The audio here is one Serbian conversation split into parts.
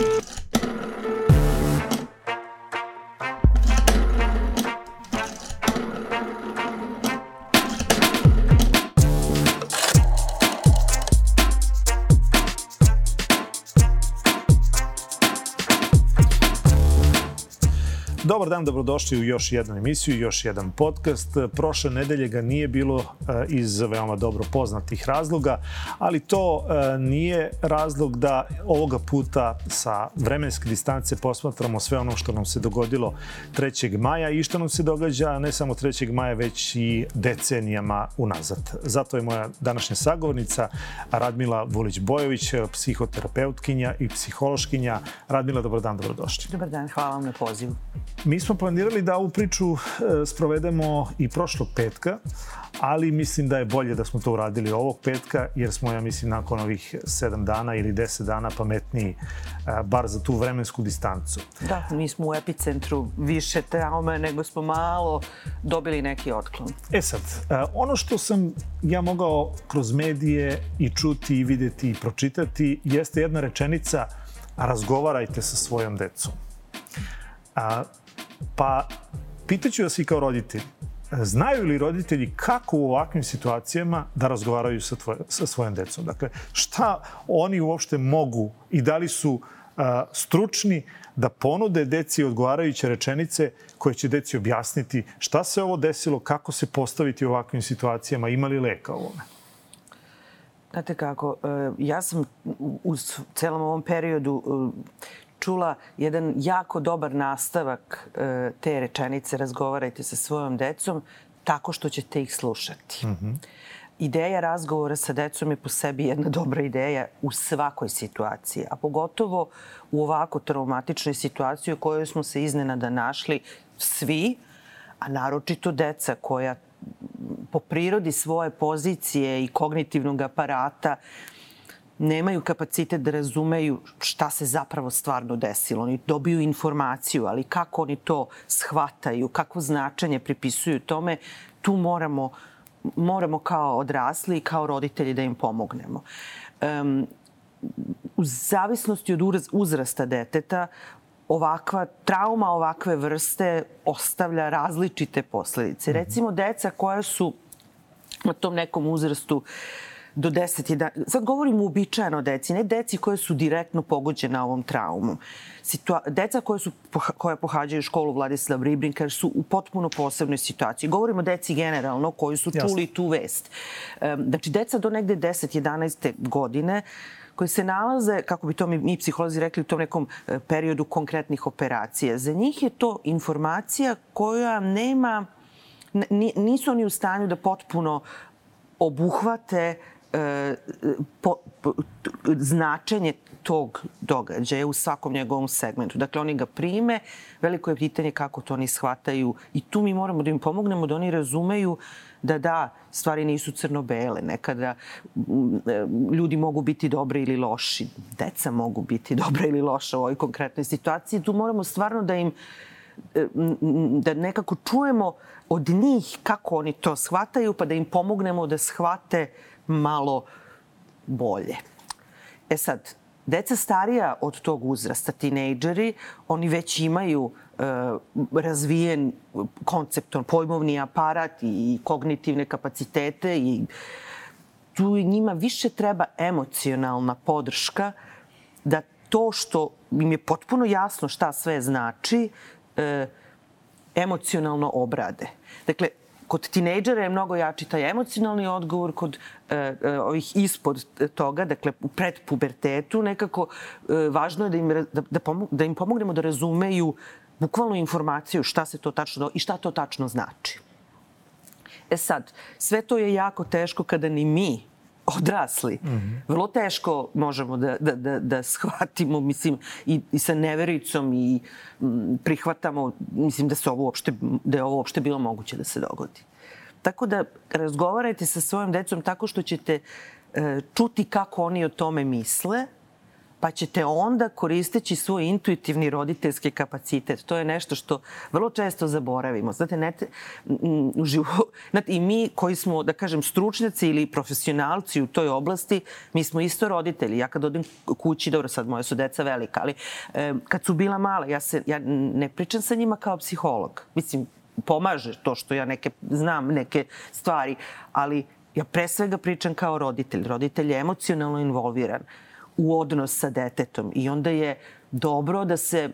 Thank you. Dobar dan, dobrodošli u još jednu emisiju, još jedan podcast. Prošle nedelje ga nije bilo e, iz veoma dobro poznatih razloga, ali to e, nije razlog da ovoga puta sa vremenske distance posmatramo sve ono što nam se dogodilo 3. maja i što nam se događa ne samo 3. maja, već i decenijama unazad. Zato je moja današnja sagovornica Radmila Vulić-Bojović, psihoterapeutkinja i psihološkinja. Radmila, dobar dan, dobrodošli. Dobar dan, hvala vam na pozivu. Mi smo planirali da ovu priču e, sprovedemo i prošlog petka, ali mislim da je bolje da smo to uradili ovog petka, jer smo, ja mislim, nakon ovih sedam dana ili deset dana pametniji, e, bar za tu vremensku distancu. Da, mi smo u epicentru više traume, nego smo malo dobili neki otklon. E sad, e, ono što sam ja mogao kroz medije i čuti i videti i pročitati jeste jedna rečenica razgovarajte sa svojom decom. A, Pa pitaću vas i kao roditelj, znaju li roditelji kako u ovakvim situacijama da razgovaraju sa, tvoje, sa svojom decom? Dakle, šta oni uopšte mogu i da li su a, stručni da ponude deci odgovarajuće rečenice koje će deci objasniti šta se ovo desilo, kako se postaviti u ovakvim situacijama, ima li leka ovome? Znate kako, e, ja sam u celom ovom periodu čula jedan jako dobar nastavak e, te rečenice razgovarajte sa svojom decom tako što ćete ih slušati. Mm -hmm. Ideja razgovora sa decom je po sebi jedna dobra ideja u svakoj situaciji, a pogotovo u ovako traumatičnoj situaciji u kojoj smo se iznenada našli svi, a naročito deca koja po prirodi svoje pozicije i kognitivnog aparata nemaju kapacitet da razumeju šta se zapravo stvarno desilo. Oni dobiju informaciju, ali kako oni to shvataju, kakvo značenje pripisuju tome, tu moramo, moramo kao odrasli i kao roditelji da im pomognemo. Um, u zavisnosti od uzrasta deteta, ovakva trauma ovakve vrste ostavlja različite posledice. Mhm. Recimo, deca koja su na tom nekom uzrastu uh, do 10, 11. Sad govorim uobičajeno deci, ne deci koje su direktno pogođena ovom traumom. Situa deca koje su koja pohađaju školu Vladislav Ribrinker su u potpuno posebnoj situaciji. Govorimo deci generalno koji su čuli Jasne. tu vest. Znači, deca do negde 10, 11. godine koji se nalaze, kako bi to mi, mi psiholozi rekli, u tom nekom e, periodu konkretnih operacija. Za njih je to informacija koja nema, nisu oni u stanju da potpuno obuhvate uh, e, po, po, značenje tog događaja u svakom njegovom segmentu. Dakle, oni ga prime, veliko je pitanje kako to oni shvataju i tu mi moramo da im pomognemo da oni razumeju da da, stvari nisu crno-bele. Nekada ljudi mogu biti dobri ili loši. Deca mogu biti dobra ili loša u ovoj konkretnoj situaciji. Tu moramo stvarno da im e, da nekako čujemo od njih kako oni to shvataju, pa da im pomognemo da shvate uh, malo bolje. E sad, deca starija od tog uzrasta, tinejdžeri, oni već imaju e, razvijen koncepton, pojmovni aparat i kognitivne kapacitete i tu njima više treba emocionalna podrška da to što im je potpuno jasno šta sve znači, e, emocionalno obrade. Dakle, Kod tinejdžera je mnogo jači taj emocionalni odgovor, kod e, e, ovih ispod toga, dakle u predpubertetu, nekako e, važno je da im, da, da, pomo, da im pomognemo da razumeju bukvalnu informaciju šta se to tačno i šta to tačno znači. E sad, sve to je jako teško kada ni mi odrasli. Mm -hmm. Vrlo teško možemo da, da, da, da shvatimo, mislim, i, i sa nevericom i m, prihvatamo, mislim, da, se ovo uopšte, da je ovo uopšte bilo moguće da se dogodi. Tako da razgovarajte sa svojom decom tako što ćete e, čuti kako oni o tome misle, pa ćete onda koristeći svoj intuitivni roditeljski kapacitet. To je nešto što vrlo često zaboravimo. Znate, ne te, u životu, znate, i mi koji smo, da kažem, stručnjaci ili profesionalci u toj oblasti, mi smo isto roditelji. Ja kad odem kući, dobro, sad moje su deca velika, ali e, kad su bila mala, ja, se, ja ne pričam sa njima kao psiholog. Mislim, pomaže to što ja neke, znam neke stvari, ali ja pre svega pričam kao roditelj. Roditelj je emocionalno involviran u odnos sa detetom i onda je dobro da se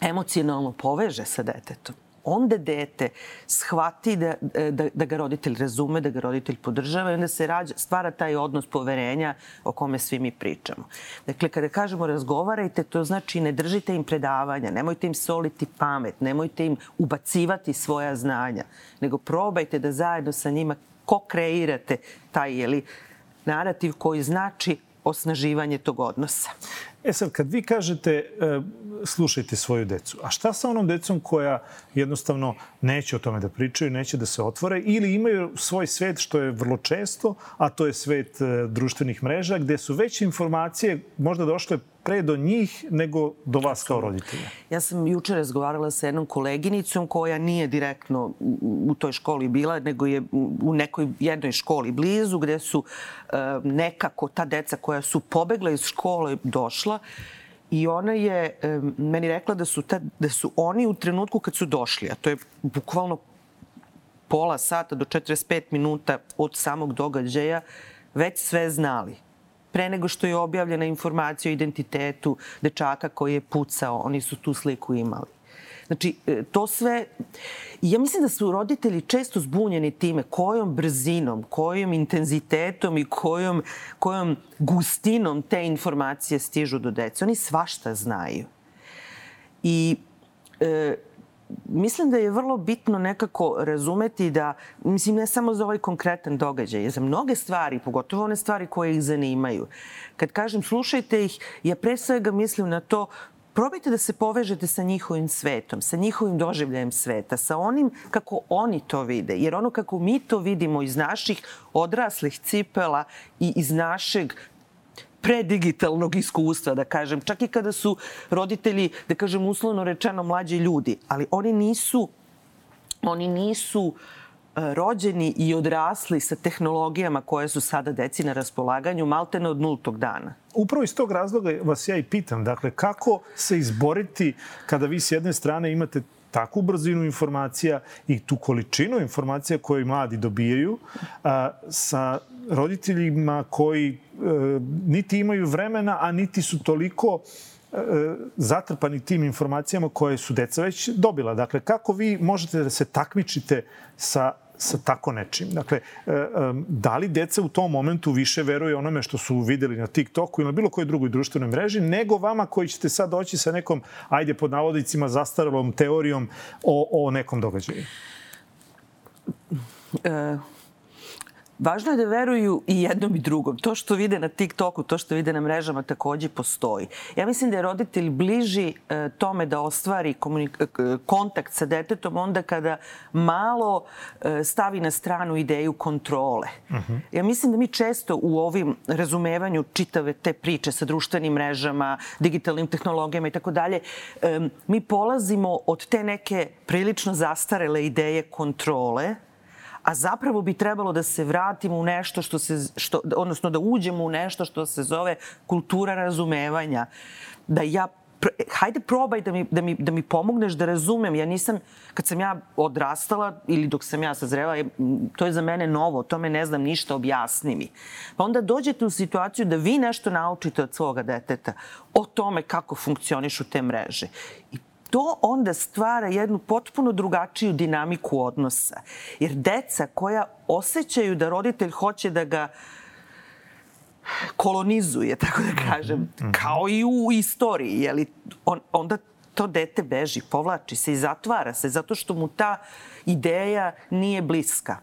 emocionalno poveže sa detetom onda dete shvati da, da, da ga roditelj razume, da ga roditelj podržava i onda se rađa, stvara taj odnos poverenja o kome svi mi pričamo. Dakle, kada kažemo razgovarajte, to znači ne držite im predavanja, nemojte im soliti pamet, nemojte im ubacivati svoja znanja, nego probajte da zajedno sa njima ko kreirate taj jeli, narativ koji znači osnaživanje tog odnosa. E sad, kad vi kažete e, slušajte svoju decu, a šta sa onom decom koja jednostavno neće o tome da pričaju, neće da se otvore ili imaju svoj svet što je vrlo često, a to je svet e, društvenih mreža gde su već informacije možda došle pre do njih nego do vas kao roditelja. Ja sam juče razgovarala sa jednom koleginicom koja nije direktno u toj školi bila, nego je u nekoj jednoj školi blizu gde su e, nekako ta deca koja su pobegla iz škole došla i ona je e, meni rekla da su, ta, da su oni u trenutku kad su došli, a to je bukvalno pola sata do 45 minuta od samog događaja, već sve znali pre nego što je objavljena informacija o identitetu dečaka koji je pucao, oni su tu sliku imali. Znači, e, to sve... Ja mislim da su roditelji često zbunjeni time kojom brzinom, kojom intenzitetom i kojom, kojom gustinom te informacije stižu do dece. Oni svašta znaju. I e, mislim da je vrlo bitno nekako razumeti da, mislim, ne samo za ovaj konkretan događaj, za mnoge stvari, pogotovo one stvari koje ih zanimaju. Kad kažem slušajte ih, ja pre svega mislim na to probajte da se povežete sa njihovim svetom, sa njihovim doživljajem sveta, sa onim kako oni to vide. Jer ono kako mi to vidimo iz naših odraslih cipela i iz našeg predigitalnog iskustva, da kažem, čak i kada su roditelji, da kažem, uslovno rečeno mlađi ljudi, ali oni nisu, oni nisu e, rođeni i odrasli sa tehnologijama koje su sada deci na raspolaganju, maltene od nultog dana. Upravo iz tog razloga vas ja i pitam, dakle, kako se izboriti kada vi s jedne strane imate takvu brzinu informacija i tu količinu informacija koje mladi dobijaju a, sa roditeljima koji e, niti imaju vremena, a niti su toliko e, zatrpani tim informacijama koje su deca već dobila. Dakle, kako vi možete da se takmičite sa sa tako nečim. Dakle, e, e, da li deca u tom momentu više veruje onome što su videli na TikToku ili na bilo kojoj drugoj društvenoj mreži, nego vama koji ćete sad doći sa nekom, ajde pod navodicima, zastaralom teorijom o, o nekom događaju? E, Važno je da veruju i jednom i drugom. To što vide na TikToku, to što vide na mrežama takođe postoji. Ja mislim da je roditelj bliži e, tome da ostvari e, kontakt sa detetom onda kada malo e, stavi na stranu ideju kontrole. Uh mhm. -huh. Ja mislim da mi često u ovim razumevanju čitave te priče sa društvenim mrežama, digitalnim tehnologijama i tako dalje, mi polazimo od te neke prilično zastarele ideje kontrole, a zapravo bi trebalo da se vratimo u nešto što se, što, odnosno da uđemo u nešto što se zove kultura razumevanja. Da ja hajde probaj da mi, da, mi, da mi pomogneš da razumem. Ja nisam, kad sam ja odrastala ili dok sam ja sazrela, to je za mene novo, to me ne znam ništa, objasni mi. Pa onda dođete u situaciju da vi nešto naučite od svoga deteta o tome kako funkcionišu te mreže. I to onda stvara jednu potpuno drugačiju dinamiku odnosa. Jer deca koja osjećaju da roditelj hoće da ga kolonizuje, tako da kažem, mm -hmm. kao i u istoriji, jeli, on, onda to dete beži, povlači se i zatvara se, zato što mu ta ideja nije bliska.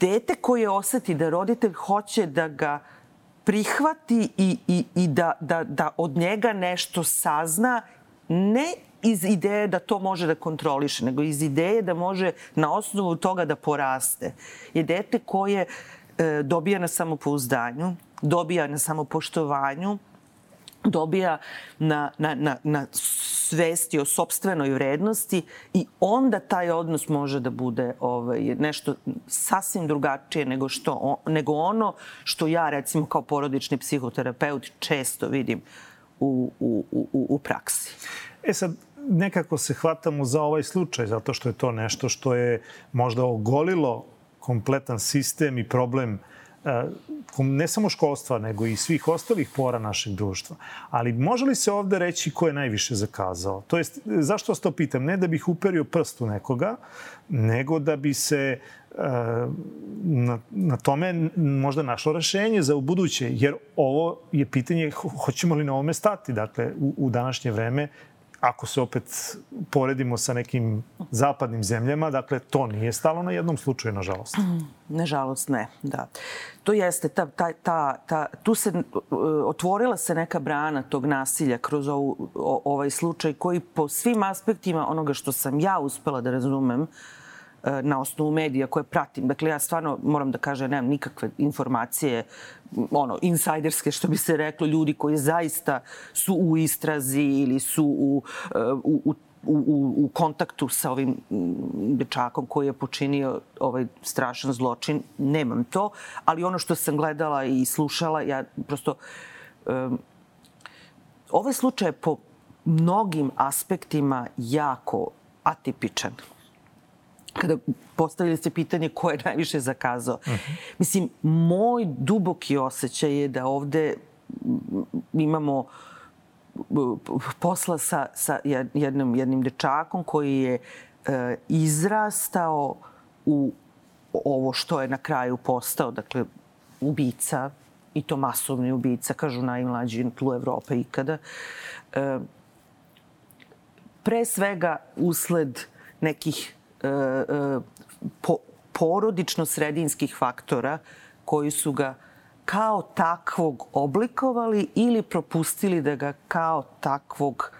Dete koje oseti da roditelj hoće da ga prihvati i, i, i da, da, da od njega nešto sazna ne iz ideje da to može da kontroliše, nego iz ideje da može na osnovu toga da poraste. Je dete koje e, dobija na samopouzdanju, dobija na samopoštovanju, dobija na, na, na, na svesti o sobstvenoj vrednosti i onda taj odnos može da bude ovaj, nešto sasvim drugačije nego, što, nego ono što ja recimo kao porodični psihoterapeut često vidim u, u, u, u praksi. E sad, nekako se hvatamo za ovaj slučaj, zato što je to nešto što je možda ogolilo kompletan sistem i problem e, ne samo školstva, nego i svih ostalih pora našeg društva. Ali može li se ovde reći ko je najviše zakazao? To jest, zašto vas to pitam? Ne da bih uperio prst u nekoga, nego da bi se e, na, na tome možda našlo rešenje za buduće, jer ovo je pitanje hoćemo li na ovome stati. Dakle, u, u današnje vreme ako se opet poredimo sa nekim zapadnim zemljama, dakle, to nije stalo na jednom slučaju, nažalost. Mm, nažalost, ne, da. To jeste, ta, ta, ta, ta, tu se otvorila se neka brana tog nasilja kroz ovu, o, ovaj slučaj koji po svim aspektima onoga što sam ja uspela da razumem, uh, E, na osnovu medija koje pratim. Dakle, ja stvarno moram da kažem, nemam nikakve informacije ono, insajderske, što bi se reklo, ljudi koji zaista su u istrazi ili su u, e, u, u u, u kontaktu sa ovim dečakom koji je počinio ovaj strašan zločin. Nemam to, ali ono što sam gledala i slušala, ja prosto... Um, ovaj slučaj je po mnogim aspektima jako atipičan kada postavili ste pitanje ko je najviše zakazao. Uh. -huh. Mislim, moj duboki osjećaj je da ovde imamo posla sa, sa jednim, jednim dečakom koji je e, izrastao u ovo što je na kraju postao, dakle, ubica, i to masovni ubica, kažu najmlađi na tlu Evrope ikada. E, pre svega usled nekih po, porodično-sredinskih faktora koji su ga kao takvog oblikovali ili propustili da ga kao takvog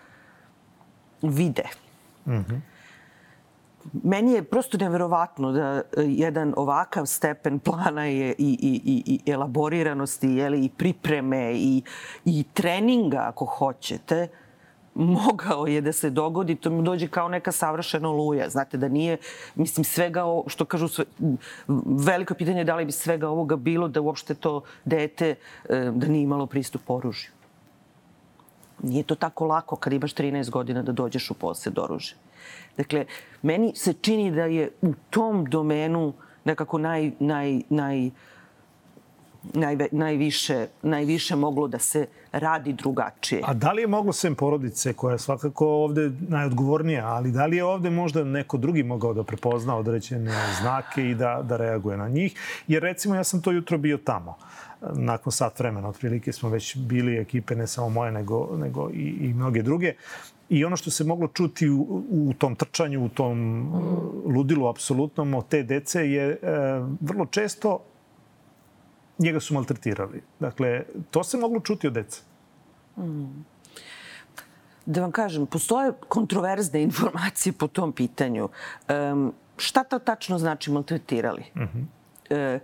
vide. Mm -hmm. Meni je prosto neverovatno da jedan ovakav stepen plana je i, i, i, i elaboriranosti, jeli, i pripreme i, i treninga, ako hoćete, mogao je da se dogodi, to mi dođe kao neka savršena oluja. Znate, da nije, mislim, svega ovo, što kažu, sve, veliko pitanje je da li bi svega ovoga bilo da uopšte to dete, e, da nije imalo pristup oružju. Nije to tako lako kad imaš 13 godina da dođeš u posjed oružja. Dakle, meni se čini da je u tom domenu nekako naj, naj, naj, najve, najviše, najviše moglo da se radi drugačije. A da li je moglo sem porodice, koja je svakako ovde najodgovornija, ali da li je ovde možda neko drugi mogao da prepozna određene znake i da, da reaguje na njih? Jer recimo ja sam to jutro bio tamo nakon sat vremena. Otprilike smo već bili ekipe, ne samo moje, nego, nego i, i mnoge druge. I ono što se moglo čuti u, u tom trčanju, u tom ludilu apsolutnom od te dece je e, vrlo često njega su maltretirali. Dakle, to se moglo čuti od deca. Mm. Da vam kažem, postoje kontroverzne informacije po tom pitanju. Um, šta to tačno znači maltretirali? Mm -hmm. E,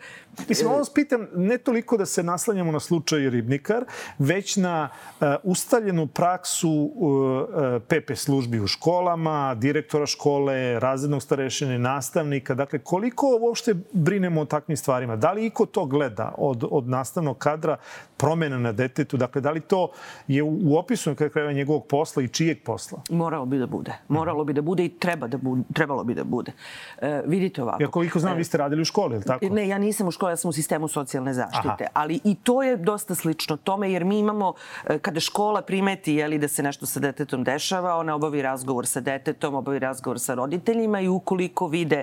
Mislim, ovo vas pitam ne toliko da se naslanjamo na slučaj Ribnikar, već na uh, ustaljenu praksu uh, PP službi u školama, direktora škole, razrednog starešine, nastavnika. Dakle, koliko uopšte brinemo o takvim stvarima? Da li iko to gleda od, od nastavnog kadra promjena na detetu? Dakle, da li to je u, u opisu na kraju njegovog posla i čijeg posla? Moralo bi da bude. Moralo bi da bude i treba da bude, trebalo bi da bude. E, vidite ovako. Ja koliko znam, e, vi ste radili u školi, je li tako? Ne, ja nisam u školi, ja sam u sistemu socijalne zaštite. Aha. Ali i to je dosta slično tome, jer mi imamo, e, kada škola primeti jeli, da se nešto sa detetom dešava, ona obavi razgovor sa detetom, obavi razgovor sa roditeljima i ukoliko vide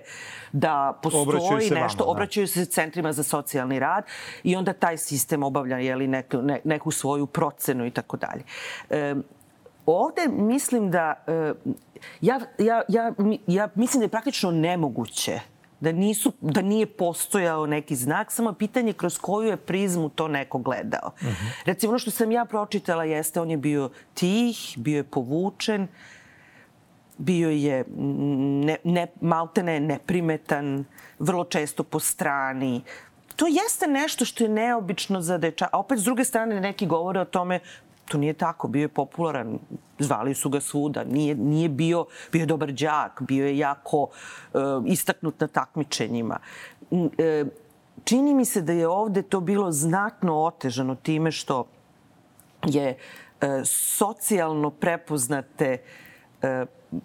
da postoji nešto, vama, da. obraćaju se centrima za socijalni rad i onda taj sistem obavlja jeli, neku, ne, neku svoju procenu i tako dalje. E, ovde mislim da... E, ja, ja, ja, ja mislim da je praktično nemoguće da, nisu, da nije postojao neki znak, samo pitanje kroz koju je prizmu to neko gledao. Uh. -huh. Recimo, ono što sam ja pročitala jeste, on je bio tih, bio je povučen, bio je ne, ne, maltene neprimetan, vrlo često po strani. To jeste nešto što je neobično za deča. A opet, s druge strane, neki govore o tome to nije tako. Bio je popularan, zvali su ga svuda. Nije, nije bio, bio je dobar đak, bio je jako uh, istaknut na takmičenjima. Uh, čini mi se da je ovde to bilo znatno otežano time što je uh, socijalno prepoznate uh,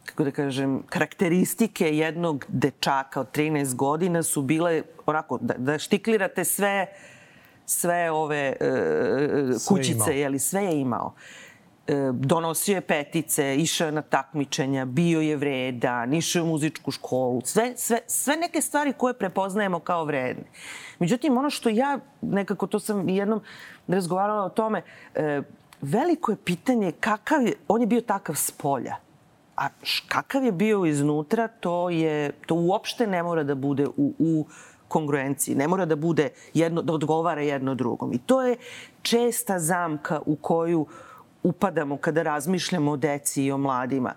kako da kažem, karakteristike jednog dečaka od 13 godina su bile onako, da, da štiklirate sve, sve ove uh, kućice, sve jeli, sve je imao. E, donosio je petice, išao je na takmičenja, bio je vredan, išao je u muzičku školu, sve, sve, sve neke stvari koje prepoznajemo kao vredne. Međutim, ono što ja, nekako to sam jednom razgovarala o tome, e, veliko je pitanje kakav je, on je bio takav s polja A kakav je bio iznutra, to je to uopšte ne mora da bude u, u kongruenciji. Ne mora da bude jedno, da odgovara jedno drugom. I to je česta zamka u koju upadamo kada razmišljamo o deci i o mladima.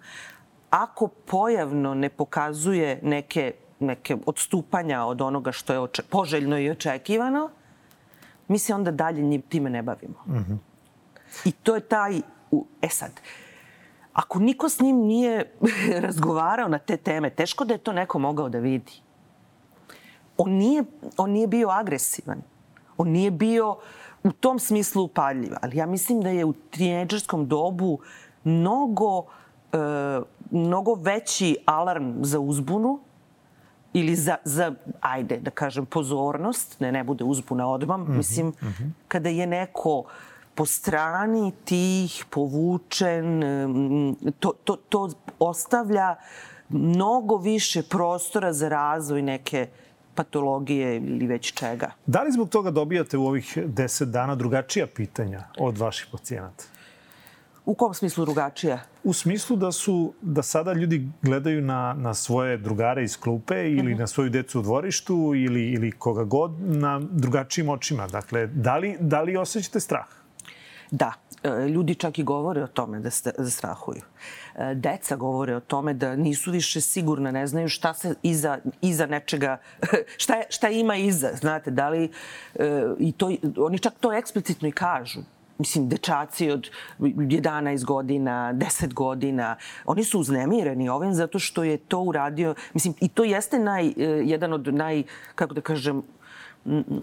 Ako pojavno ne pokazuje neke, neke odstupanja od onoga što je oče, poželjno i očekivano, mi se onda dalje time ne bavimo. Mm -hmm. I to je taj... E sad, ako niko s njim nije razgovarao na te teme, teško da je to neko mogao da vidi. On nije, on nije bio agresivan. On nije bio u tom smislu upaljiv. Ali ja mislim da je u tineđerskom dobu mnogo, e, mnogo veći alarm za uzbunu ili za, za, ajde da kažem, pozornost, ne, ne bude uzbuna odmah. Mm -hmm, mislim, mm -hmm. kada je neko po strani tih povučen, to, to, to ostavlja mnogo više prostora za razvoj neke patologije ili već čega. Da li zbog toga dobijate u ovih deset dana drugačija pitanja od vaših pacijenata? U kom smislu drugačija? U smislu da su da sada ljudi gledaju na, na svoje drugare iz klupe ili mhm. -huh. na svoju decu u dvorištu ili, ili koga god na drugačijim očima. Dakle, da li, da li osjećate strah? Da, e, ljudi čak i govore o tome da, ste, da strahuju. E, deca govore o tome da nisu više sigurna, ne znaju šta se iza, iza nečega, šta, je, šta ima iza, znate, da li, e, i to, oni čak to eksplicitno i kažu mislim, dečaci od 11 godina, 10 godina, oni su uznemireni ovim zato što je to uradio, mislim, i to jeste naj, jedan od naj, kako da kažem,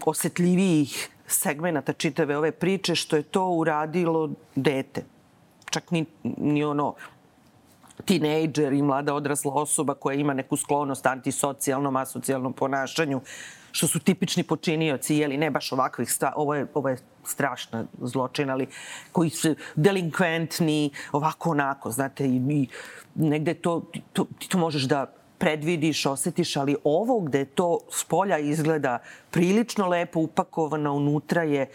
osetljivijih segmenta čitave ove priče što je to uradilo dete. Čak ni, ni ono tinejdžer i mlada odrasla osoba koja ima neku sklonost antisocijalnom, asocijalnom ponašanju, što su tipični počinioci, jeli ne baš ovakvih stvari, ovo je, ovo je strašna zločin, ali koji su delinkventni, ovako onako, znate, i, i negde to, to, ti to možeš da predvidiš, osetiš, ali ovo gde to s polja izgleda prilično lepo upakovano, unutra je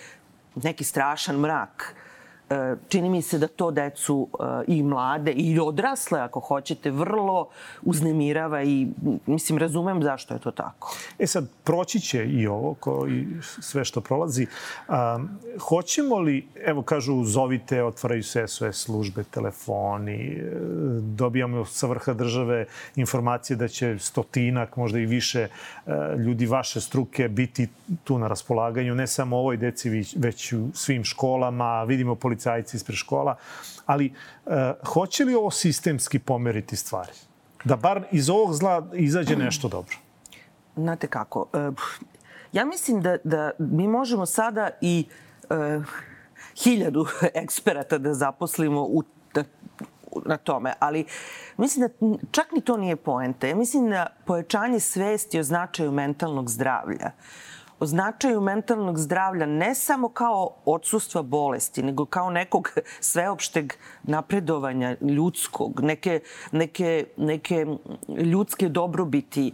neki strašan mrak čini mi se da to decu e, i mlade i odrasle, ako hoćete, vrlo uznemirava i mislim, razumem zašto je to tako. E sad, proći će i ovo, ko i sve što prolazi. A, hoćemo li, evo kažu, zovite, otvaraju se SOS službe, telefoni, e, dobijamo sa vrha države informacije da će stotinak, možda i više ljudi vaše struke biti tu na raspolaganju, ne samo ovoj deci, već u svim školama, vidimo policajci policajci ispred škola, ali e, hoće li ovo sistemski pomeriti stvari? Da bar iz ovog zla izađe nešto dobro? Znate kako, e, ja mislim da, da mi možemo sada i e, hiljadu eksperata da zaposlimo u na tome, ali mislim da čak ni to nije poenta. Ja mislim da povećanje svesti o značaju mentalnog zdravlja o značaju mentalnog zdravlja ne samo kao odsustva bolesti, nego kao nekog sveopšteg napredovanja ljudskog, neke, neke, neke ljudske dobrobiti,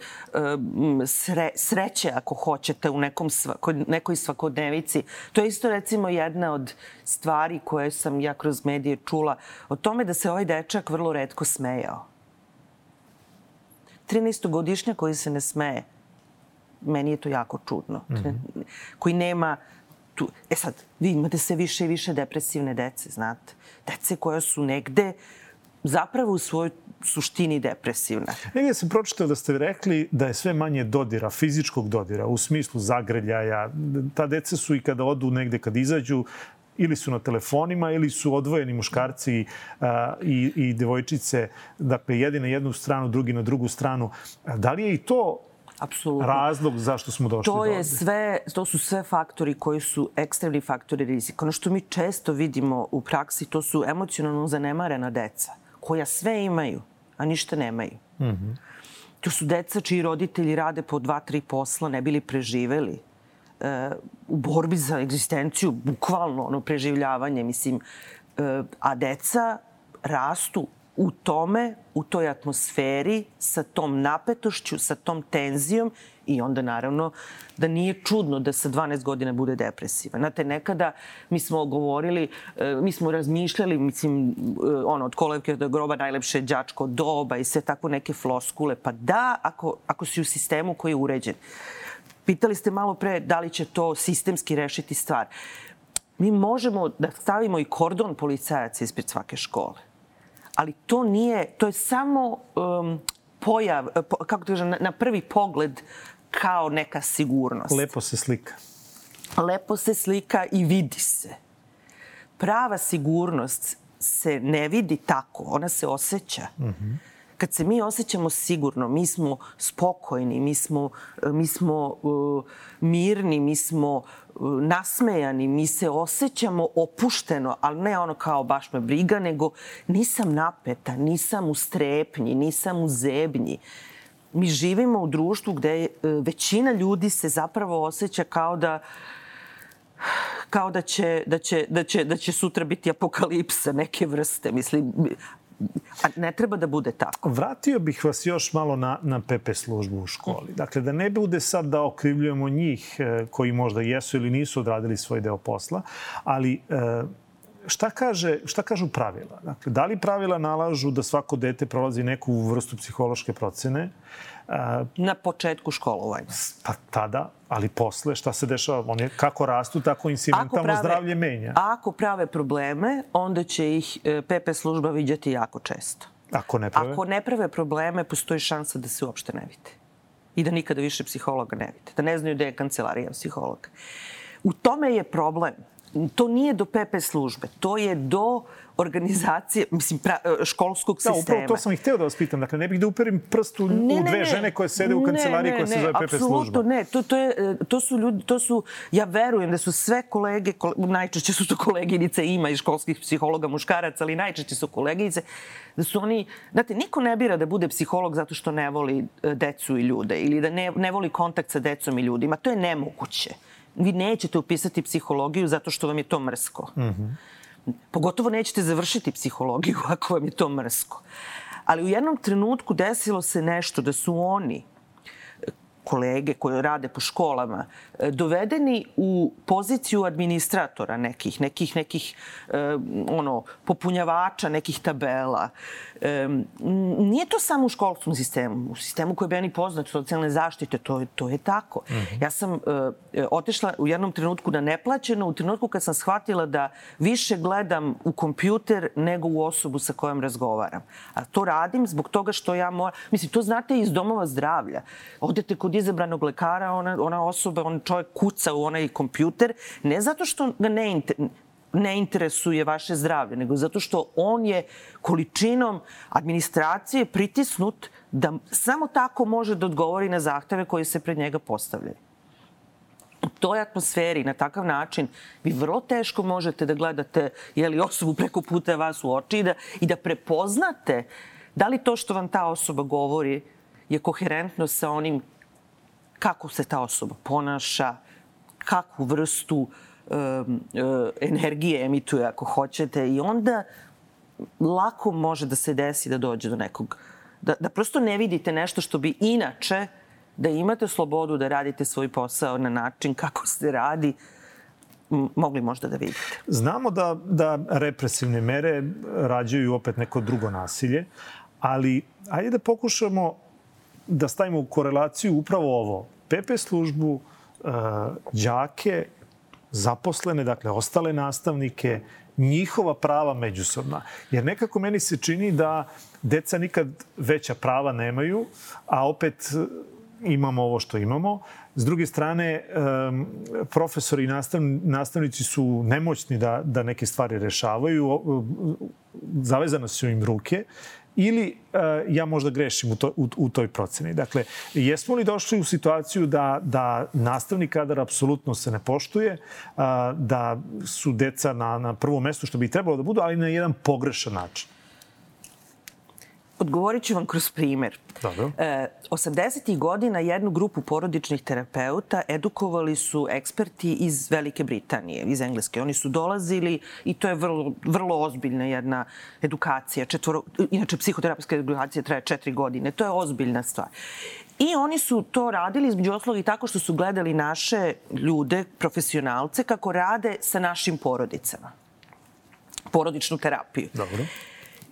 sre, sreće ako hoćete u nekom svako, nekoj svakodnevici. To je isto recimo jedna od stvari koje sam ja kroz medije čula o tome da se ovaj dečak vrlo redko smejao. 13-godišnja koji se ne smeje meni je to jako čudno. Mm -hmm. Koji nema tu... E sad, vi imate sve više i više depresivne dece, znate. Dece koja su negde zapravo u svojoj suštini depresivna. Negdje sam pročitao da ste rekli da je sve manje dodira, fizičkog dodira, u smislu zagrljaja. Ta deca su i kada odu negde, kad izađu, ili su na telefonima ili su odvojeni muškarci a, i, i devojčice, dakle, jedni na jednu stranu, drugi na drugu stranu. Da li je i to Apsolutno. razlog zašto smo došli to do je ovde? sve, to su sve faktori koji su ekstremni faktori rizika. Ono što mi često vidimo u praksi, to su emocionalno zanemarena deca, koja sve imaju, a ništa nemaju. Mm -hmm. To su deca čiji roditelji rade po dva, tri posla, ne bili preživeli e, u borbi za egzistenciju, bukvalno ono preživljavanje, mislim. E, a deca rastu u tome, u toj atmosferi, sa tom napetošću, sa tom tenzijom i onda naravno da nije čudno da sa 12 godina bude depresiva. Znate, nekada mi smo govorili, e, mi smo razmišljali, mislim, e, ono, od kolevke do groba najlepše đačko doba i sve tako neke floskule. Pa da, ako, ako si u sistemu koji je uređen. Pitali ste malo pre da li će to sistemski rešiti stvar. Mi možemo da stavimo i kordon policajaca ispred svake škole ali to nije, to je samo um, pojav, po, kako da kažem, na, na prvi pogled kao neka sigurnost. Lepo se slika. Lepo se slika i vidi se. Prava sigurnost se ne vidi tako, ona se osjeća. Mm -hmm. Kad se mi osjećamo sigurno, mi smo spokojni, mi smo, mi smo uh, mirni, mi smo nasmejani, mi se osjećamo opušteno, ali ne ono kao baš me briga, nego nisam napeta, nisam u strepnji, nisam u zebnji. Mi živimo u društvu gde većina ljudi se zapravo osjeća kao da kao da će, da će, da će, da će sutra biti apokalipsa neke vrste. Mislim, A ne treba da bude tako. Vratio bih vas još malo na, na PP službu u školi. Dakle, da ne bude sad da okrivljujemo njih e, koji možda jesu ili nisu odradili svoj deo posla, ali e, šta, kaže, šta kažu pravila? Dakle, da li pravila nalažu da svako dete prolazi neku vrstu psihološke procene? Na početku školovanja. Pa tada, ali posle, šta se dešava? Oni kako rastu, tako im se mentalno zdravlje menja. Ako prave probleme, onda će ih PP e, služba viđati jako često. Ako ne prave? Ako ne prave probleme, postoji šansa da se uopšte ne vide. I da nikada više psihologa ne vide. Da ne znaju da je kancelarija psihologa. U tome je problem to nije do PP službe, to je do organizacije, mislim, pra, školskog sistema. Da, upravo to sam i hteo da vas pitam. Dakle, ne bih da uperim prst u, ne, u dve ne, žene koje sede u kancelariji koja se zove PP služba. Apsolutno ne. To, to, je, to su ljudi, to su, ja verujem da su sve kolege, najčešće su to koleginice, ima i školskih psihologa muškaraca, ali najčešće su koleginice, da su oni, znate, niko ne bira da bude psiholog zato što ne voli e, decu i ljude ili da ne, ne voli kontakt sa decom i ljudima. To je nemoguće vi nećete upisati psihologiju zato što vam je to mrsko. Mm -hmm. Pogotovo nećete završiti psihologiju ako vam je to mrsko. Ali u jednom trenutku desilo se nešto da su oni kolege koje rade po školama dovedeni u poziciju administratora nekih, nekih, nekih e, ono, popunjavača nekih tabela. E, nije to samo u školskom sistemu. U sistemu koji je meni poznat, socijalne zaštite, to, to je tako. Mm -hmm. Ja sam e, otišla u jednom trenutku na neplaćeno, u trenutku kad sam shvatila da više gledam u kompjuter nego u osobu sa kojom razgovaram. A to radim zbog toga što ja moram... Mislim, to znate iz domova zdravlja. Odete kod izabranog lekara, ona, ona osoba, on čovjek kuca u onaj kompjuter, ne zato što ga ne, inter, ne interesuje vaše zdravlje, nego zato što on je količinom administracije pritisnut da samo tako može da odgovori na zahteve koji se pred njega postavljaju. U toj atmosferi, na takav način, vi vrlo teško možete da gledate jeli, osobu preko puta vas u oči i da, i da prepoznate da li to što vam ta osoba govori je koherentno sa onim kako se ta osoba ponaša, kakvu vrstu uh, energije emituje ako hoćete i onda lako može da se desi da dođe do nekog, da, da prosto ne vidite nešto što bi inače, da imate slobodu da radite svoj posao na način kako se radi, mogli možda da vidite. Znamo da, da represivne mere rađaju opet neko drugo nasilje, ali ajde da pokušamo da stavimo u korelaciju upravo ovo. PP službu, uh, đake, zaposlene, dakle, ostale nastavnike, njihova prava međusobna. Jer nekako meni se čini da deca nikad veća prava nemaju, a opet imamo ovo što imamo. S druge strane, profesori i nastavnici su nemoćni da, da neke stvari rešavaju, zavezane su im ruke ili uh, ja možda grešim u, to, u, u toj proceni. Dakle, jesmo li došli u situaciju da, da nastavni kadar apsolutno se ne poštuje, uh, da su deca na, na prvom mestu što bi trebalo da budu, ali na jedan pogrešan način? Odgovorit ću vam kroz primer. Dobro. E, 80. godina jednu grupu porodičnih terapeuta edukovali su eksperti iz Velike Britanije, iz Engleske. Oni su dolazili i to je vrlo, vrlo ozbiljna jedna edukacija. Četvoro, inače, psihoterapijska edukacija traje četiri godine. To je ozbiljna stvar. I oni su to radili između oslog i tako što su gledali naše ljude, profesionalce, kako rade sa našim porodicama. Porodičnu terapiju. Dobro.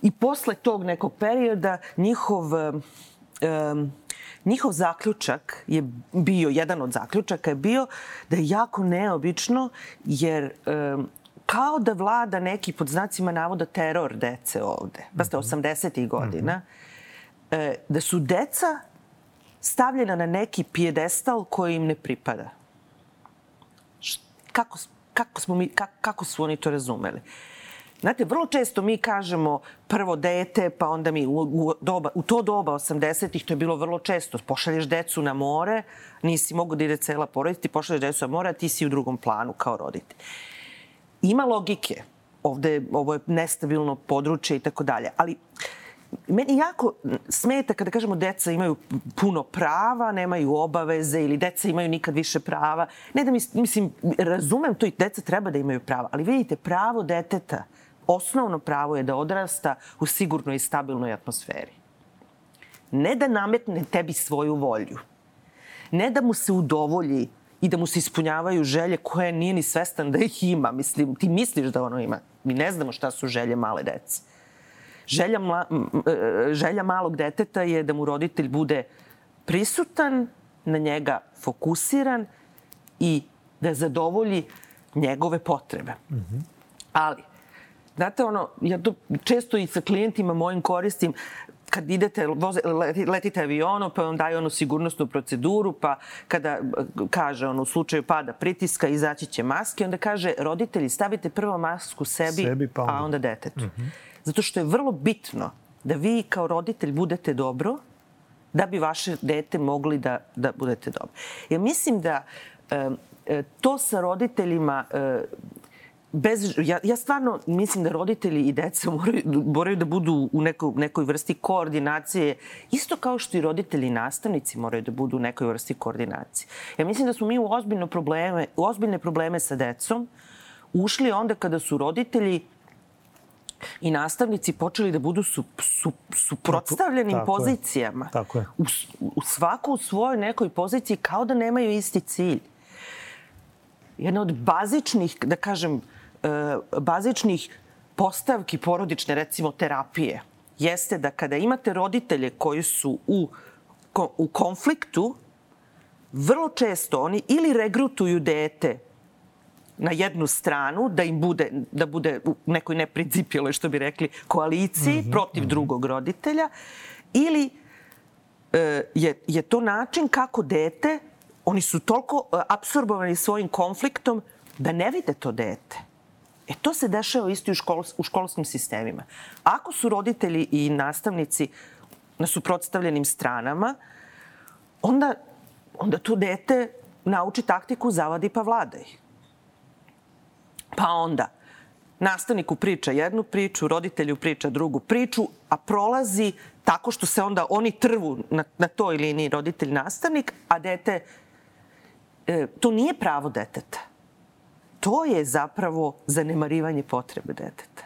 I posle tog nekog perioda njihov um, njihov zaključak je bio, jedan od zaključaka je bio da je jako neobično jer um, kao da vlada neki pod znacima navoda teror dece ovde. Pa ste 80. godina. Mm -hmm. da su deca stavljena na neki pijedestal koji im ne pripada. Kako, kako, smo mi, kako, kako su oni to razumeli? Znate, vrlo često mi kažemo prvo dete, pa onda mi u, u, doba, u to doba 80-ih to je bilo vrlo često. Pošalješ decu na more, nisi mogu da ide cela porodica, ti pošalješ decu na more, a ti si u drugom planu kao rodite. Ima logike. Ovde, ovo je nestabilno područje i tako dalje. Ali meni jako smeta kada kažemo deca imaju puno prava, nemaju obaveze ili deca imaju nikad više prava. Ne da mislim, razumem to i deca treba da imaju prava, ali vidite, pravo deteta osnovno pravo je da odrasta u sigurnoj i stabilnoj atmosferi. Ne da nametne tebi svoju volju. Ne da mu se udovolji i da mu se ispunjavaju želje koje nije ni svestan da ih ima. Mislim, ti misliš da ono ima. Mi ne znamo šta su želje male dece. Želja, mla, e, želja malog deteta je da mu roditelj bude prisutan, na njega fokusiran i da zadovolji njegove potrebe. Mm -hmm. Ali, Znate, ono, ja to često i sa klijentima mojim koristim, kad idete, voze, letite avionom, pa vam daju onu sigurnosnu proceduru, pa kada kaže ono, u slučaju pada pritiska, izaći će maske, onda kaže, roditelji, stavite prvo masku sebi, sebi pa onda. a onda detetu. Mm -hmm. Zato što je vrlo bitno da vi kao roditelj budete dobro, da bi vaše dete mogli da, da budete dobro. Ja mislim da e, to sa roditeljima e, bez, ja, ja stvarno mislim da roditelji i deca moraju, moraju da budu u nekoj, nekoj vrsti koordinacije, isto kao što i roditelji i nastavnici moraju da budu u nekoj vrsti koordinacije. Ja mislim da smo mi u probleme, u ozbiljne probleme sa decom ušli onda kada su roditelji i nastavnici počeli da budu su, su, suprotstavljenim tako pozicijama. Je. Tako je. U, u svako u svojoj nekoj poziciji kao da nemaju isti cilj. Jedna od bazičnih, da kažem, E, bazičnih postavki porodične, recimo terapije, jeste da kada imate roditelje koji su u, u konfliktu, vrlo često oni ili regrutuju dete na jednu stranu, da im bude, da bude u nekoj neprincipijaloj, što bi rekli, koaliciji mm -hmm, protiv mm -hmm. drugog roditelja, ili e, je, je to način kako dete, oni su toliko e, absorbovani svojim konfliktom da ne vide to dete. E to se dešava isto i u, škol, u školskim sistemima. Ako su roditelji i nastavnici na suprotstavljenim stranama, onda, onda to dete nauči taktiku zavadi pa vladaj. Pa onda nastavniku priča jednu priču, roditelju priča drugu priču, a prolazi tako što se onda oni trvu na, na toj liniji roditelj-nastavnik, a dete, e, to nije pravo deteta to je zapravo zanemarivanje potrebe deteta.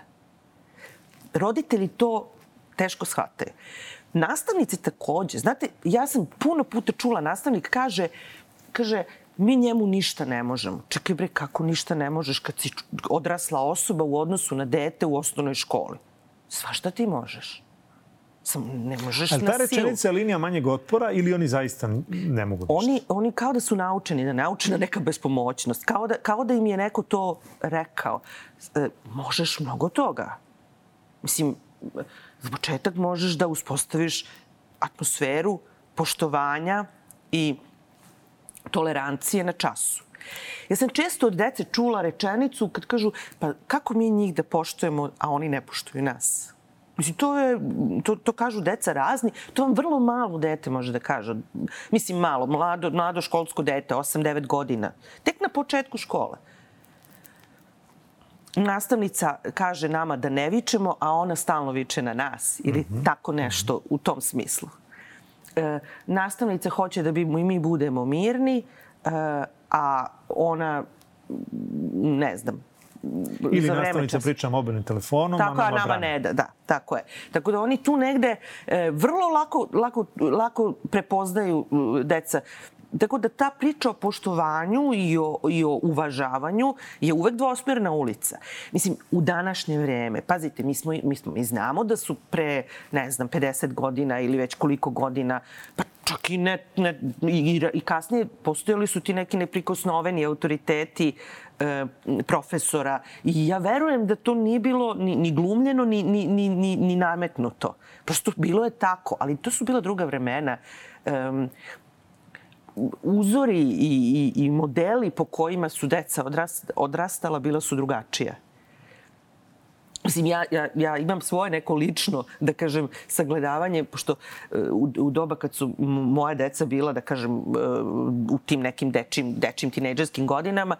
Roditelji to teško shvataju. Nastavnici takođe. Znate, ja sam puno puta čula, nastavnik kaže, kaže, mi njemu ništa ne možemo. Čekaj bre, kako ništa ne možeš kad si odrasla osoba u odnosu na dete u osnovnoj školi? Svašta ti možeš. Sam, ne možeš Ali na silu. ta rečenica je linija manjeg otpora ili oni zaista ne mogu ništa? Oni, oni kao da su naučeni, da naučena neka bespomoćnost. Kao da, kao da im je neko to rekao. E, možeš mnogo toga. Mislim, za početak možeš da uspostaviš atmosferu poštovanja i tolerancije na času. Ja sam često od dece čula rečenicu kad kažu pa kako mi njih da poštujemo, a oni ne poštuju nas. Mislim, to, je, to, to kažu deca razni. To vam vrlo malo dete može da kaže. Mislim, malo, mlado, mlado školsko dete, 8-9 godina. Tek na početku škole. Nastavnica kaže nama da ne vičemo, a ona stalno viče na nas. Ili mm -hmm. tako nešto u tom smislu. E, nastavnica hoće da bi mi budemo mirni, e, a ona, ne znam, Ili nastavnica priča mobilnim telefonom, tako, a nama, nama ne da, da, tako je. Tako da oni tu negde e, vrlo lako, lako, lako prepoznaju e, deca Tako da ta priča o poštovanju i o, i o uvažavanju je uvek dvosmerna ulica. Mislim, u današnje vreme, pazite, mi, smo, mi, smo, mi znamo da su pre, ne znam, 50 godina ili već koliko godina, pa čak i, ne, ne, i, i kasnije postojali su ti neki neprikosnoveni autoriteti e, profesora i ja verujem da to nije bilo ni, ni glumljeno, ni, ni, ni, ni, nametnuto. Prosto bilo je tako, ali to su bila druga vremena. Um, uzori i, i, i modeli po kojima su deca odrast, odrastala bila su drugačije. Mislim, ja, ja, ja imam svoje neko lično, da kažem, sagledavanje, pošto e, u, u doba kad su moja deca bila, da kažem, e, u tim nekim dečim, dečim tinejdžerskim godinama,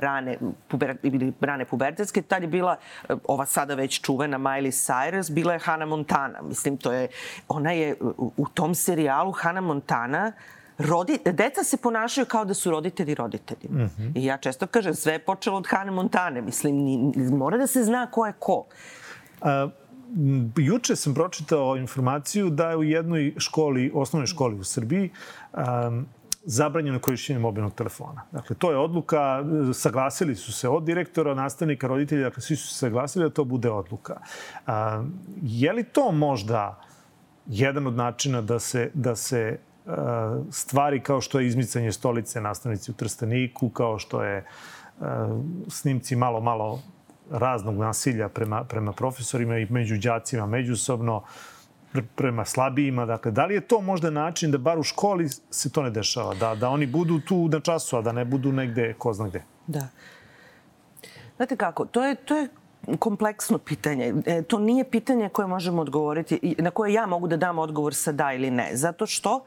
rane, puber, ili rane pubertetske, tad je bila ova sada već čuvena Miley Cyrus, bila je Hannah Montana. Mislim, to je, ona je u tom serijalu Hannah Montana rodi, deca se ponašaju kao da su roditelji roditelji. Mm -hmm. I ja često kažem, sve je počelo od Hane Montane. Mislim, ni, mora da se zna ko je ko. A, juče sam pročitao informaciju da je u jednoj školi, osnovnoj školi u Srbiji, um, zabranjeno korišćenje mobilnog telefona. Dakle, to je odluka, saglasili su se od direktora, nastavnika, roditelja, dakle, svi su se saglasili da to bude odluka. A, je li to možda jedan od načina da se, da se stvari kao što je izmicanje stolice nastavnici u Trstaniku, kao što je snimci malo, malo raznog nasilja prema, prema profesorima i među đacima međusobno, prema slabijima. Dakle, da li je to možda način da bar u školi se to ne dešava? Da, da oni budu tu na času, a da ne budu negde, ko zna gde? Da. Znate kako, to je, to je kompleksno pitanje. E, to nije pitanje koje možemo odgovoriti, na koje ja mogu da dam odgovor sa da ili ne. Zato što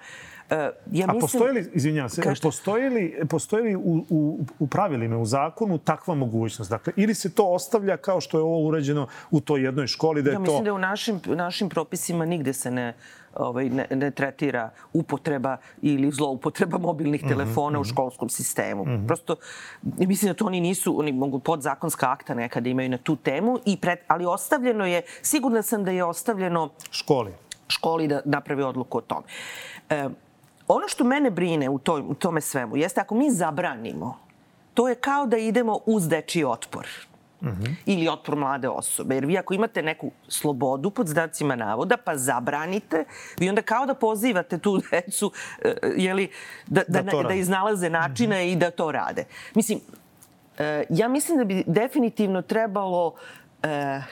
e, ja mislim... A postoji li, izvinjavam se, Kažete? postoji li, postoji li u, u, u pravilima, u zakonu takva mogućnost? Dakle, ili se to ostavlja kao što je ovo urađeno u toj jednoj školi da je ja, to... Mislim da u našim, našim propisima nigde se ne ovaj, ne, ne tretira upotreba ili zloupotreba mobilnih mhm, telefona mm -hmm. u školskom sistemu. Mm -hmm. Prosto, mislim da to oni nisu, oni mogu podzakonska akta nekada imaju na tu temu, i pred, ali ostavljeno je, sigurna sam da je ostavljeno školi školi da napravi odluku o tome. E, ono što mene brine u, toj, u tome svemu jeste ako mi zabranimo, to je kao da idemo uz dečiji otpor. Mm -hmm. ili otpor mlade osobe. Jer vi ako imate neku slobodu pod znacima navoda, pa zabranite, vi onda kao da pozivate tu decu uh, jeli, da, da, da, da iznalaze načine mm -hmm. i da to rade. Mislim, uh, ja mislim da bi definitivno trebalo uh,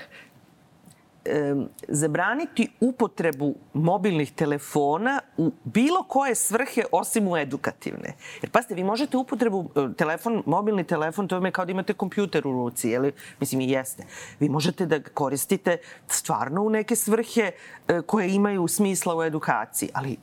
e, zabraniti upotrebu mobilnih telefona u bilo koje svrhe osim u edukativne. Jer pazite, vi možete upotrebu e, telefon, mobilni telefon, to je kao da imate kompjuter u ruci, jeli? Mislim i jeste. Vi možete da koristite stvarno u neke svrhe e, koje imaju smisla u edukaciji, ali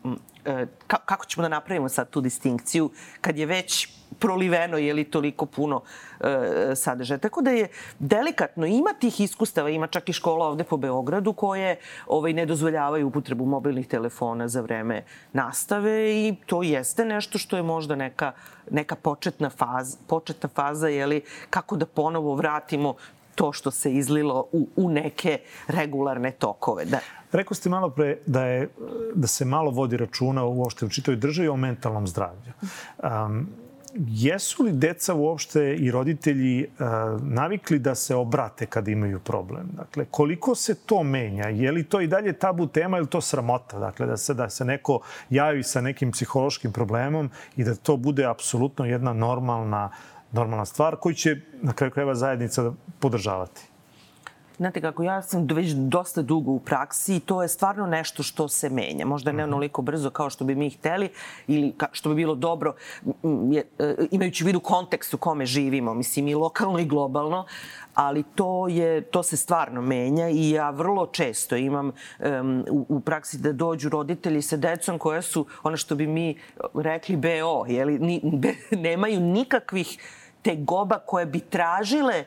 kako ćemo da napravimo sad tu distinkciju kad je već proliveno je li toliko puno e, sadržaja. Tako da je delikatno. Ima tih iskustava, ima čak i škola ovde po Beogradu koje ovaj, ne dozvoljavaju upotrebu mobilnih telefona za vreme nastave i to jeste nešto što je možda neka, neka početna faza, početna faza je li, kako da ponovo vratimo to što se izlilo u, u neke regularne tokove. Da. Rekao ste malo pre da, je, da se malo vodi računa uopšte u čitoj državi o mentalnom zdravlju. Um, jesu li deca uopšte i roditelji uh, navikli da se obrate kad imaju problem? Dakle, koliko se to menja? Je li to i dalje tabu tema ili to sramota? Dakle, da se, da se neko javi sa nekim psihološkim problemom i da to bude apsolutno jedna normalna, normalna stvar koju će na kraju krajeva zajednica podržavati? Znate kako, ja sam već dosta dugo u praksi i to je stvarno nešto što se menja. Možda ne mhm. onoliko brzo kao što bi mi hteli ili što bi bilo dobro e, imajući u vidu kontekst u kome živimo, mislim i lokalno i globalno, ali to, je, to se stvarno menja i ja vrlo često imam um, u, u praksi da dođu roditelji sa decom koja su, ono što bi mi rekli BO, jeli, ni, be, nemaju nikakvih tegoba koje bi tražile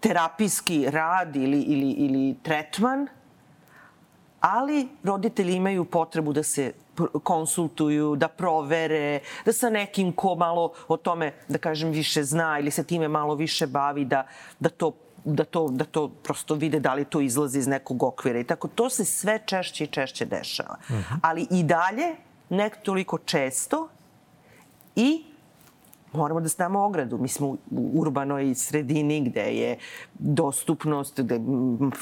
terapijski rad ili, ili, ili tretman, ali roditelji imaju potrebu da se konsultuju, da provere, da sa nekim ko malo o tome, da kažem, više zna ili se time malo više bavi, da, da to da to, da to prosto vide da li to izlazi iz nekog okvira. I tako, to se sve češće i češće dešava. Uh mhm. -huh. Ali i dalje, nek toliko često i moramo da stavimo ogradu. Mi smo u urbanoj sredini gde je dostupnost, gde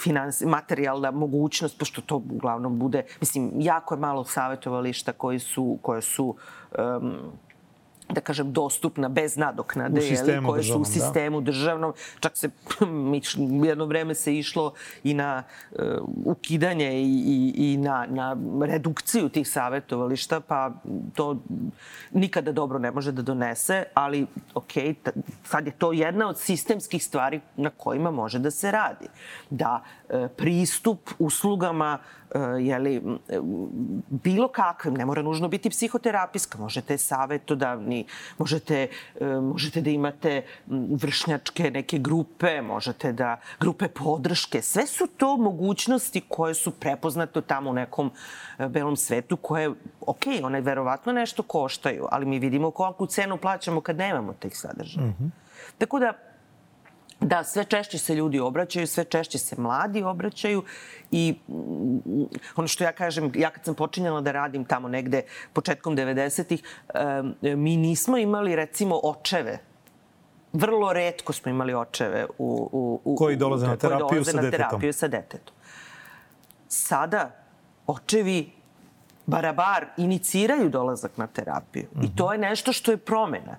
finans, materijalna mogućnost, pošto to uglavnom bude, mislim, jako je malo savjetovališta koji su, koje su um, da kažem, dostupna bez nadoknade, jeli, koje su u da. sistemu da. državnom. Čak se jedno vreme se išlo i na uh, ukidanje i, i, i na, na redukciju tih savjetovališta, pa to nikada dobro ne može da donese, ali ok, sad je to jedna od sistemskih stvari na kojima može da se radi. Da uh, pristup uslugama Eh, jeli, bilo kakvim, ne mora nužno biti psihoterapijska, možete savjetodavni, možete, možete da imate vršnjačke neke grupe, možete da grupe podrške. Sve su to mogućnosti koje su prepoznate tamo u nekom belom svetu koje, ok, one verovatno nešto koštaju, ali mi vidimo koliku cenu plaćamo kad nemamo tih sadržaja. Mm -hmm. Tako da, Da, sve češće se ljudi obraćaju, sve češće se mladi obraćaju i mm, ono što ja kažem, ja kad sam počinjala da radim tamo negde početkom 90-ih, mi nismo imali recimo očeve vrlo redko smo imali očeve u, u, u, koji dolaze na terapiju, koji dolaze sa, na terapiju sa detetom. Sada očevi barabar iniciraju dolazak na terapiju. Mm -hmm. I to mhm. je nešto što je promena.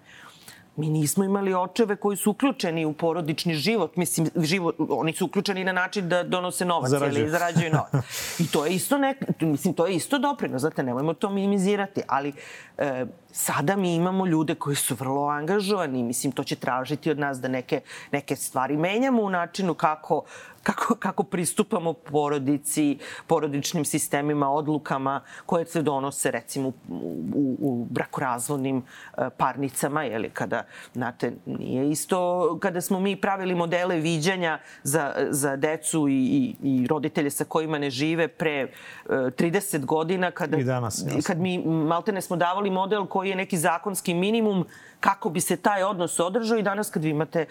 Mi nismo imali očeve koji su uključeni u porodični život. Mislim, život, oni su uključeni na način da donose novac Zarađuju. ili zarađuju novac. I to je isto nek, mislim, to je isto doprino, znate, nemojmo to minimizirati, ali e, sada mi imamo ljude koji su vrlo angažovani. Mislim, to će tražiti od nas da neke, neke stvari menjamo u načinu kako kako, kako pristupamo porodici, porodičnim sistemima, odlukama koje se donose recimo u, u, u brakorazvodnim e, parnicama, jeli, kada, znate, nije isto kada smo mi pravili modele viđanja za, za decu i, i, i roditelje sa kojima ne žive pre 30 e, godina, kada, I danas, kad mi maltene smo davali model koji je neki zakonski minimum kako bi se taj odnos održao i danas kad vi imate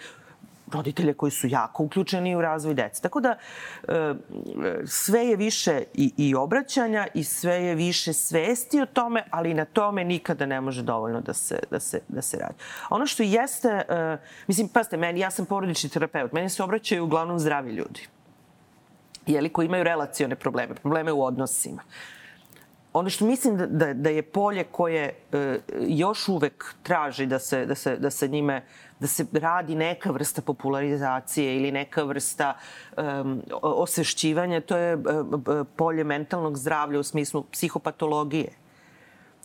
roditelje koji su jako uključeni u razvoj dece. Tako da e, sve je više i, i obraćanja i sve je više svesti o tome, ali na tome nikada ne može dovoljno da se, da se, da se radi. Ono što jeste, e, mislim, pazite, meni, ja sam porodični terapeut, meni se obraćaju uglavnom zdravi ljudi. Jeli, koji imaju relacione probleme, probleme u odnosima. Ono što mislim da, da, da je polje koje e, još uvek traži da se, da se, da se njime da se radi neka vrsta popularizacije ili neka vrsta um, osvešćivanja, to je polje mentalnog zdravlja u smislu psihopatologije.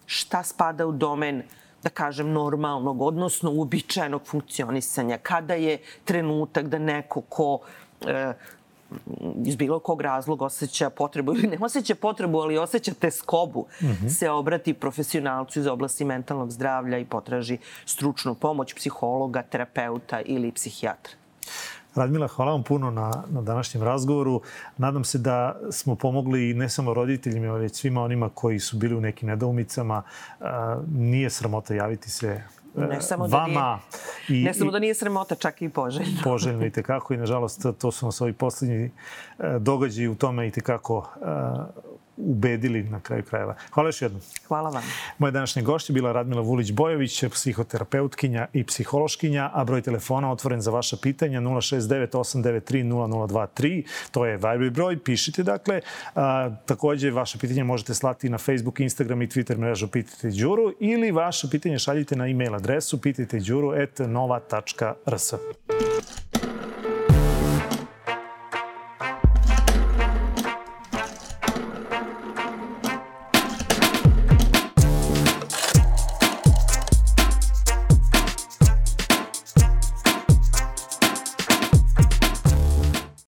Šta spada u domen da kažem, normalnog, odnosno uobičajenog funkcionisanja, kada je trenutak da neko ko e, iz bilo kog razloga osjeća potrebu ili ne osjeća potrebu, ali osjeća teskobu, mm -hmm. se obrati profesionalcu iz oblasti mentalnog zdravlja i potraži stručnu pomoć psihologa, terapeuta ili psihijatra. Radmila, hvala vam puno na, na današnjem razgovoru. Nadam se da smo pomogli ne samo roditeljima, već svima onima koji su bili u nekim nedoumicama. Nije sramota javiti se ne samo da vama. Nije, i, ne samo da nije sramota, čak i poželjno. Poželjno i tekako i nažalost to su nas ovi poslednji e, događaji u tome i tekako e, ubedili na kraju krajeva. Hvala još jednom. Hvala vam. Moja današnja gošća bila Radmila Vulić-Bojović, psihoterapeutkinja i psihološkinja, a broj telefona otvoren za vaša pitanja 069-893-0023. To je Viber broj, pišite dakle. A, takođe, vaše pitanje možete slati na Facebook, Instagram i Twitter mrežu Pitajte Đuru ili vaše pitanje šaljite na e-mail adresu pitajteđuru.nova.rs.